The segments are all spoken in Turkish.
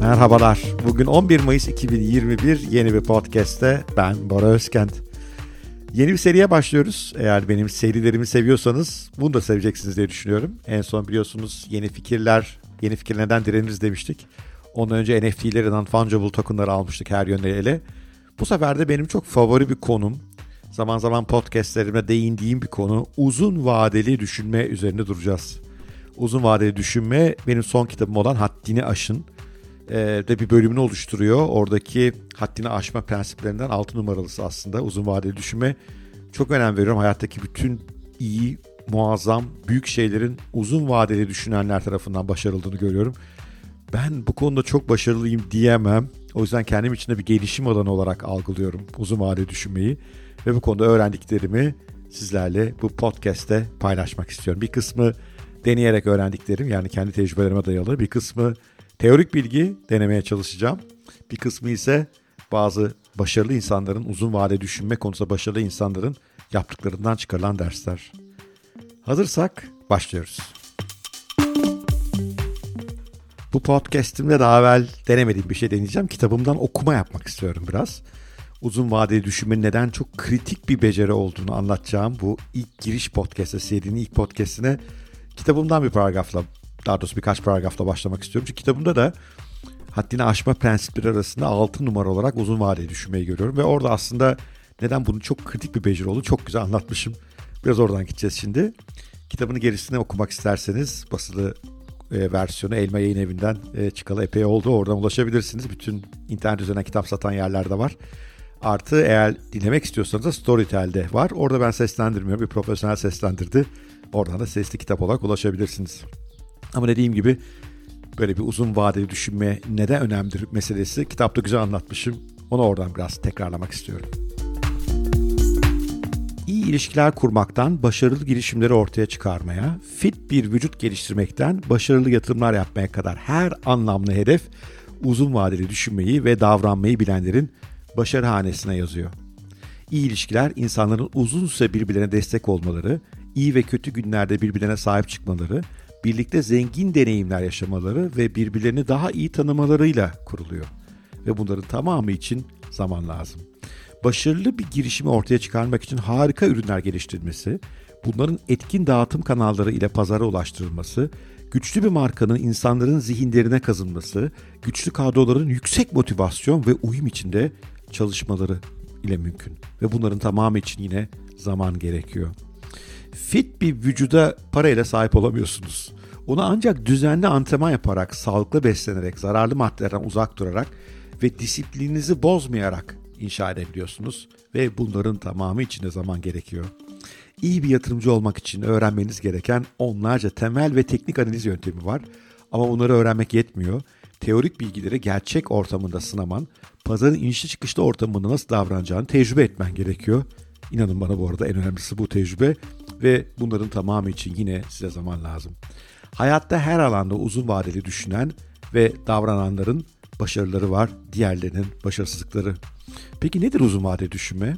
Merhabalar. Bugün 11 Mayıs 2021 yeni bir podcast'te ben Bora Özkent. Yeni bir seriye başlıyoruz. Eğer benim serilerimi seviyorsanız bunu da seveceksiniz diye düşünüyorum. En son biliyorsunuz yeni fikirler, yeni fikir neden direniriz demiştik. Ondan önce NFT'leri, non-fungible tokenları almıştık her yönde ele. Bu sefer de benim çok favori bir konum, zaman zaman podcastlerimde değindiğim bir konu uzun vadeli düşünme üzerine duracağız. Uzun vadeli düşünme benim son kitabım olan Haddini Aşın de bir bölümünü oluşturuyor. Oradaki haddini aşma prensiplerinden 6 numaralısı aslında uzun vadeli düşünme. Çok önem veriyorum hayattaki bütün iyi, muazzam, büyük şeylerin uzun vadeli düşünenler tarafından başarıldığını görüyorum. Ben bu konuda çok başarılıyım diyemem. O yüzden kendim için de bir gelişim alanı olarak algılıyorum uzun vadeli düşünmeyi. Ve bu konuda öğrendiklerimi sizlerle bu podcast'te paylaşmak istiyorum. Bir kısmı deneyerek öğrendiklerim yani kendi tecrübelerime dayalı. Bir kısmı teorik bilgi denemeye çalışacağım. Bir kısmı ise bazı başarılı insanların uzun vade düşünme konusunda başarılı insanların yaptıklarından çıkarılan dersler. Hazırsak başlıyoruz. Bu podcast'imde daha evvel denemediğim bir şey deneyeceğim. Kitabımdan okuma yapmak istiyorum biraz. Uzun vadeli düşünmenin neden çok kritik bir beceri olduğunu anlatacağım bu ilk giriş podcast'e, serinin ilk podcast'ine kitabımdan bir paragrafla, daha doğrusu birkaç paragrafla başlamak istiyorum. Çünkü kitabımda da haddini aşma prensipleri arasında 6 numara olarak uzun vadeli düşünmeyi görüyorum. Ve orada aslında neden bunun çok kritik bir beceri olduğunu çok güzel anlatmışım. Biraz oradan gideceğiz şimdi. Kitabını gerisini okumak isterseniz basılı e, versiyonu Elma Yayın Evi'nden e, çıkalı epey oldu. Oradan ulaşabilirsiniz. Bütün internet üzerinden kitap satan yerlerde var. Artı eğer dinlemek istiyorsanız da Storytel'de var. Orada ben seslendirmiyorum. Bir profesyonel seslendirdi. Oradan da sesli kitap olarak ulaşabilirsiniz. Ama dediğim gibi böyle bir uzun vadeli düşünme neden önemlidir meselesi kitapta güzel anlatmışım. Onu oradan biraz tekrarlamak istiyorum. İyi ilişkiler kurmaktan başarılı girişimleri ortaya çıkarmaya, fit bir vücut geliştirmekten başarılı yatırımlar yapmaya kadar her anlamlı hedef uzun vadeli düşünmeyi ve davranmayı bilenlerin başarı hanesine yazıyor. İyi ilişkiler insanların uzun süre birbirlerine destek olmaları, iyi ve kötü günlerde birbirlerine sahip çıkmaları, birlikte zengin deneyimler yaşamaları ve birbirlerini daha iyi tanımalarıyla kuruluyor. Ve bunların tamamı için zaman lazım. Başarılı bir girişimi ortaya çıkarmak için harika ürünler geliştirilmesi, bunların etkin dağıtım kanalları ile pazara ulaştırılması, güçlü bir markanın insanların zihinlerine kazınması, güçlü kadroların yüksek motivasyon ve uyum içinde çalışmaları ile mümkün. Ve bunların tamamı için yine zaman gerekiyor. Fit bir vücuda parayla sahip olamıyorsunuz. Onu ancak düzenli antrenman yaparak, sağlıklı beslenerek, zararlı maddelerden uzak durarak ve disiplininizi bozmayarak inşa edebiliyorsunuz. Ve bunların tamamı için de zaman gerekiyor. İyi bir yatırımcı olmak için öğrenmeniz gereken onlarca temel ve teknik analiz yöntemi var. Ama bunları öğrenmek yetmiyor. Teorik bilgileri gerçek ortamında sınaman, pazarın inişli çıkışlı ortamında nasıl davranacağını tecrübe etmen gerekiyor. İnanın bana bu arada en önemlisi bu tecrübe ve bunların tamamı için yine size zaman lazım. Hayatta her alanda uzun vadeli düşünen ve davrananların başarıları var, diğerlerinin başarısızlıkları. Peki nedir uzun vadeli düşünme?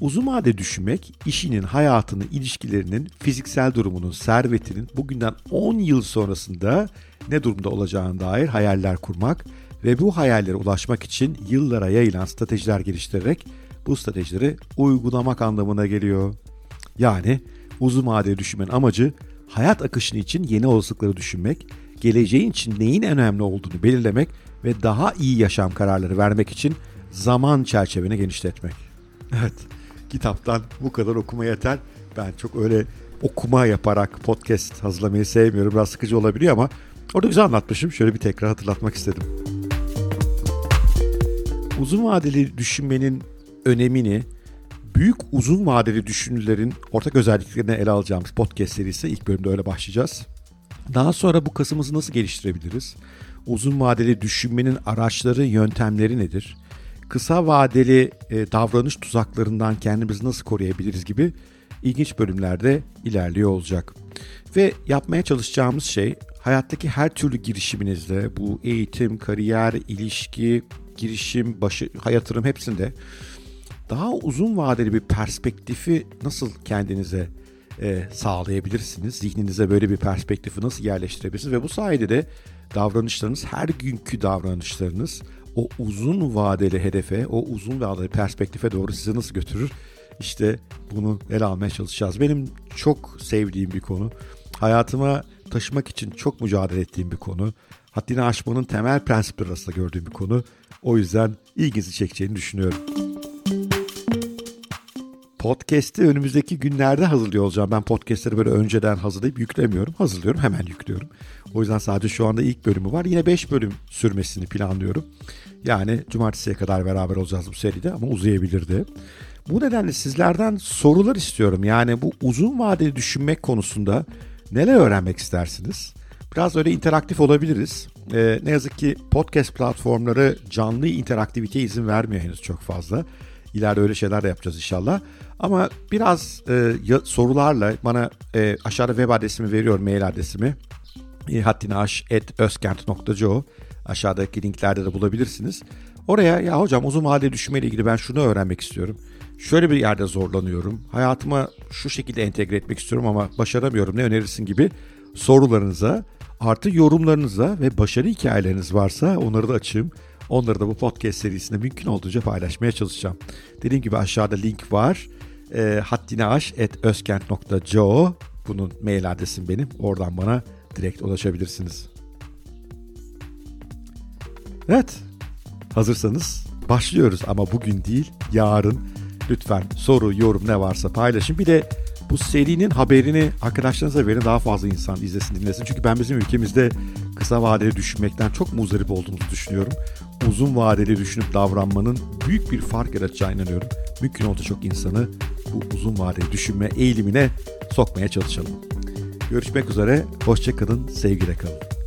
Uzun vade düşünmek, işinin, hayatının, ilişkilerinin, fiziksel durumunun, servetinin bugünden 10 yıl sonrasında ne durumda olacağına dair hayaller kurmak ve bu hayallere ulaşmak için yıllara yayılan stratejiler geliştirerek bu stratejileri uygulamak anlamına geliyor. Yani uzun vadeli düşünmenin amacı hayat akışını için yeni olasılıkları düşünmek, geleceğin için neyin önemli olduğunu belirlemek ve daha iyi yaşam kararları vermek için zaman çerçeveni genişletmek. Evet, kitaptan bu kadar okuma yeter. Ben çok öyle okuma yaparak podcast hazırlamayı sevmiyorum. Biraz sıkıcı olabiliyor ama orada güzel anlatmışım. Şöyle bir tekrar hatırlatmak istedim. Uzun vadeli düşünmenin önemini büyük uzun vadeli düşünürlerin ortak özelliklerini ele alacağımız podcast serisi ilk bölümde öyle başlayacağız. Daha sonra bu kasımızı nasıl geliştirebiliriz? Uzun vadeli düşünmenin araçları, yöntemleri nedir? Kısa vadeli e, davranış tuzaklarından kendimizi nasıl koruyabiliriz gibi ilginç bölümlerde ilerliyor olacak. Ve yapmaya çalışacağımız şey hayattaki her türlü girişiminizde bu eğitim, kariyer, ilişki, girişim, başı, yatırım hepsinde daha uzun vadeli bir perspektifi nasıl kendinize e, sağlayabilirsiniz? Zihninize böyle bir perspektifi nasıl yerleştirebilirsiniz? Ve bu sayede de davranışlarınız, her günkü davranışlarınız o uzun vadeli hedefe, o uzun vadeli perspektife doğru sizi nasıl götürür? İşte bunu ele almaya çalışacağız. Benim çok sevdiğim bir konu. Hayatıma taşımak için çok mücadele ettiğim bir konu. Haddini aşmanın temel prensipleri arasında gördüğüm bir konu. O yüzden ilginizi çekeceğini düşünüyorum. Podcast'i önümüzdeki günlerde hazırlıyor olacağım. Ben podcast'leri böyle önceden hazırlayıp yüklemiyorum. Hazırlıyorum hemen yüklüyorum. O yüzden sadece şu anda ilk bölümü var. Yine 5 bölüm sürmesini planlıyorum. Yani cumartesiye kadar beraber olacağız bu seride ama uzayabilirdi. Bu nedenle sizlerden sorular istiyorum. Yani bu uzun vadeli düşünmek konusunda neler öğrenmek istersiniz? Biraz öyle interaktif olabiliriz. Ee, ne yazık ki podcast platformları canlı interaktivite izin vermiyor henüz çok fazla. İleride öyle şeyler de yapacağız inşallah. Ama biraz e, sorularla bana e, aşağıda web adresimi veriyorum, mail adresimi. E, Aşağıdaki linklerde de bulabilirsiniz. Oraya ya hocam uzun vadeli düşünmeyle ilgili ben şunu öğrenmek istiyorum. Şöyle bir yerde zorlanıyorum. Hayatıma şu şekilde entegre etmek istiyorum ama başaramıyorum. Ne önerirsin gibi sorularınıza artı yorumlarınıza ve başarı hikayeleriniz varsa onları da açayım. Onları da bu podcast serisinde mümkün olduğunca paylaşmaya çalışacağım. Dediğim gibi aşağıda link var. E, hattinaş.özkent.co Bunun mail adresim benim. Oradan bana direkt ulaşabilirsiniz. Evet. Hazırsanız başlıyoruz ama bugün değil yarın lütfen soru, yorum ne varsa paylaşın. Bir de bu serinin haberini arkadaşlarınıza verin daha fazla insan izlesin dinlesin. Çünkü ben bizim ülkemizde kısa vadeli düşünmekten çok muzdarip olduğumuzu düşünüyorum. Uzun vadeli düşünüp davranmanın büyük bir fark yaratacağına inanıyorum. Mümkün olduğu çok insanı bu uzun vadeli düşünme eğilimine sokmaya çalışalım. Görüşmek üzere, hoşçakalın, sevgiyle kalın.